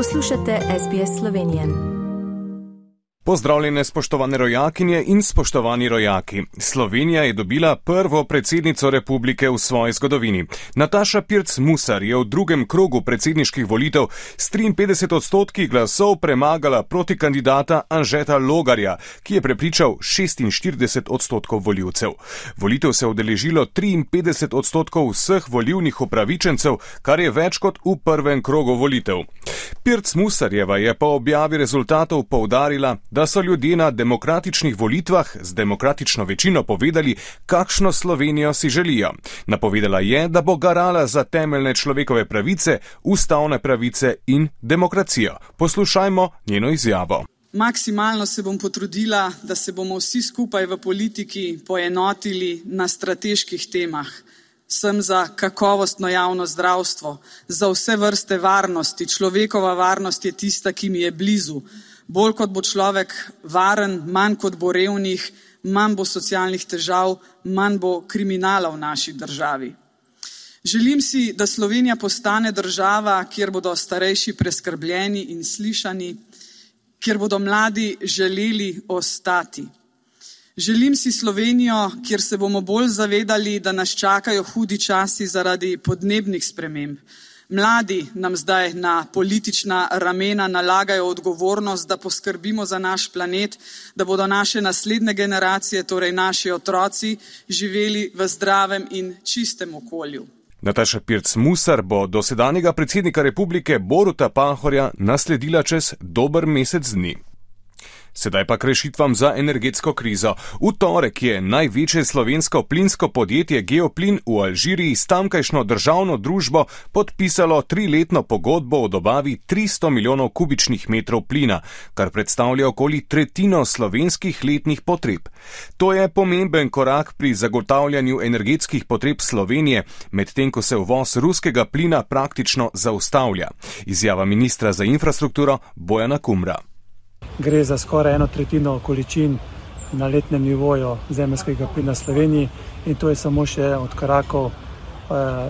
Poslušate SBS Slovenijo. Pozdravljene spoštovane rojakinje in spoštovani rojaki. Slovenija je dobila prvo predsednico republike v svoji zgodovini. Nataša Pirc Musar je v drugem krogu predsedniških volitev s 53 odstotki glasov premagala proti kandidata Anžeta Logarja, ki je prepričal 46 odstotkov voljivcev. Volitev se je odeležilo 53 odstotkov vseh volivnih upravičencev, kar je več kot v prvem krogu volitev. Pirc Musarjeva je po objavi rezultatov poudarila, da so ljudje na demokratičnih volitvah z demokratično večino povedali, kakšno Slovenijo si želijo. Napovedala je, da bo garala za temeljne človekove pravice, ustavne pravice in demokracijo. Poslušajmo njeno izjavo. Maksimalno se bom potrudila, da se bomo vsi skupaj v politiki poenotili na strateških temah. Sem za kakovostno javno zdravstvo, za vse vrste varnosti. Človekova varnost je tista, ki mi je blizu. Bolj kot bo človek varen, manj kot bo revnih, manj bo socialnih težav, manj bo kriminala v naši državi. Želim si, da Slovenija postane država, kjer bodo starejši preskrbljeni in slišani, kjer bodo mladi želeli ostati. Želim si Slovenijo, kjer se bomo bolj zavedali, da nas čakajo hudi časi zaradi podnebnih sprememb, Mladi nam zdaj na politična ramena nalagajo odgovornost, da poskrbimo za naš planet, da bodo naše naslednje generacije, torej naši otroci, živeli v zdravem in čistem okolju. Nataša Pirc Musar bo dosedanjega predsednika republike Boruta Pahorja nasledila čez dober mesec dni. Sedaj pa k rešitvam za energetsko krizo. V torek je največje slovensko plinsko podjetje Geoplin v Alžiriji s tamkajšno državno družbo podpisalo triletno pogodbo o dobavi 300 milijonov kubičnih metrov plina, kar predstavlja okoli tretjino slovenskih letnih potreb. To je pomemben korak pri zagotavljanju energetskih potreb Slovenije, medtem ko se uvoz ruskega plina praktično zaustavlja. Izjava ministra za infrastrukturo Bojana Kumra gre za skoraj eno tretjino količin na letnem nivoju zemljskega plina Sloveniji in to je samo še od korakov, eh,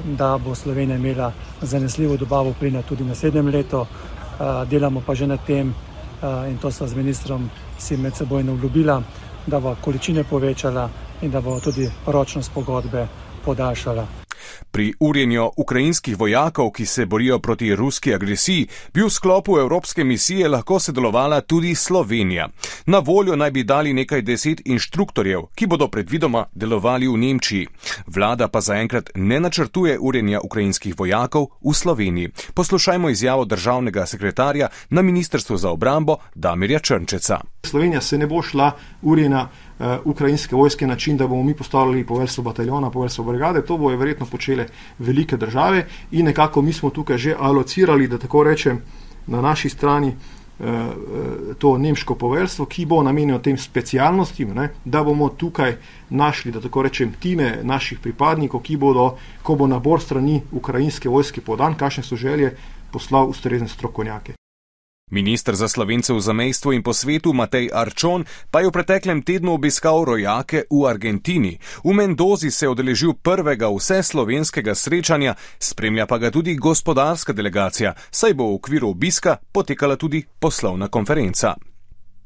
da bo Slovenija imela zanesljivo dobavo plina tudi naslednjem letu. Eh, delamo pa že na tem eh, in to sva z ministrom si med sebojno obljubila, da bo količine povečala in da bo tudi ročnost pogodbe podaljšala. Pri urjenju ukrajinskih vojakov, ki se borijo proti ruski agresiji, bi v sklopu Evropske misije lahko sodelovala tudi Slovenija. Na voljo naj bi dali nekaj deset inštruktorjev, ki bodo predvidoma delovali v Nemčiji. Vlada pa zaenkrat ne načrtuje urjenja ukrajinskih vojakov v Sloveniji. Poslušajmo izjavo državnega sekretarja na Ministrstvu za obrambo Damirja Črnčeca. Slovenija se ne bo šla urjena ukrajinske vojske način, da bomo mi postavljali poveljstvo bataljona, poveljstvo brigade. To bojo verjetno počele velike države in nekako mi smo tukaj že alocirali, da tako rečem, na naši strani uh, to nemško poveljstvo, ki bo namenjeno tem specialnostim, ne, da bomo tukaj našli, da tako rečem, time naših pripadnikov, ki bodo, ko bo nabor strani ukrajinske vojske podan, kakšne so želje, poslal ustrezne strokovnjake. Ministr za slovence v zamejstvu in po svetu Matej Arčon pa je v preteklem tednu obiskal rojake v Argentini. V Mendozi se je odeležil prvega vse slovenskega srečanja, spremlja pa ga tudi gospodarska delegacija, saj bo v okviru obiska potekala tudi poslovna konferenca.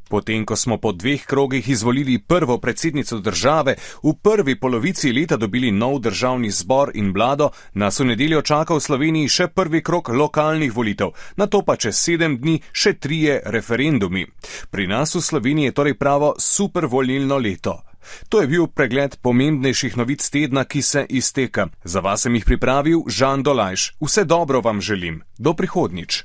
Potem, ko smo po dveh krogih izvolili prvo predsednico države, v prvi polovici leta dobili nov državni zbor in vlado, nas v nedeljo čaka v Sloveniji še prvi krok lokalnih volitev, na to pa čez sedem dni še trije referendumi. Pri nas v Sloveniji je torej pravo supervolilno leto. To je bil pregled pomembnejših novic tedna, ki se izteka. Za vas sem jih pripravil Žan Dolajš. Vse dobro vam želim. Do prihodnič.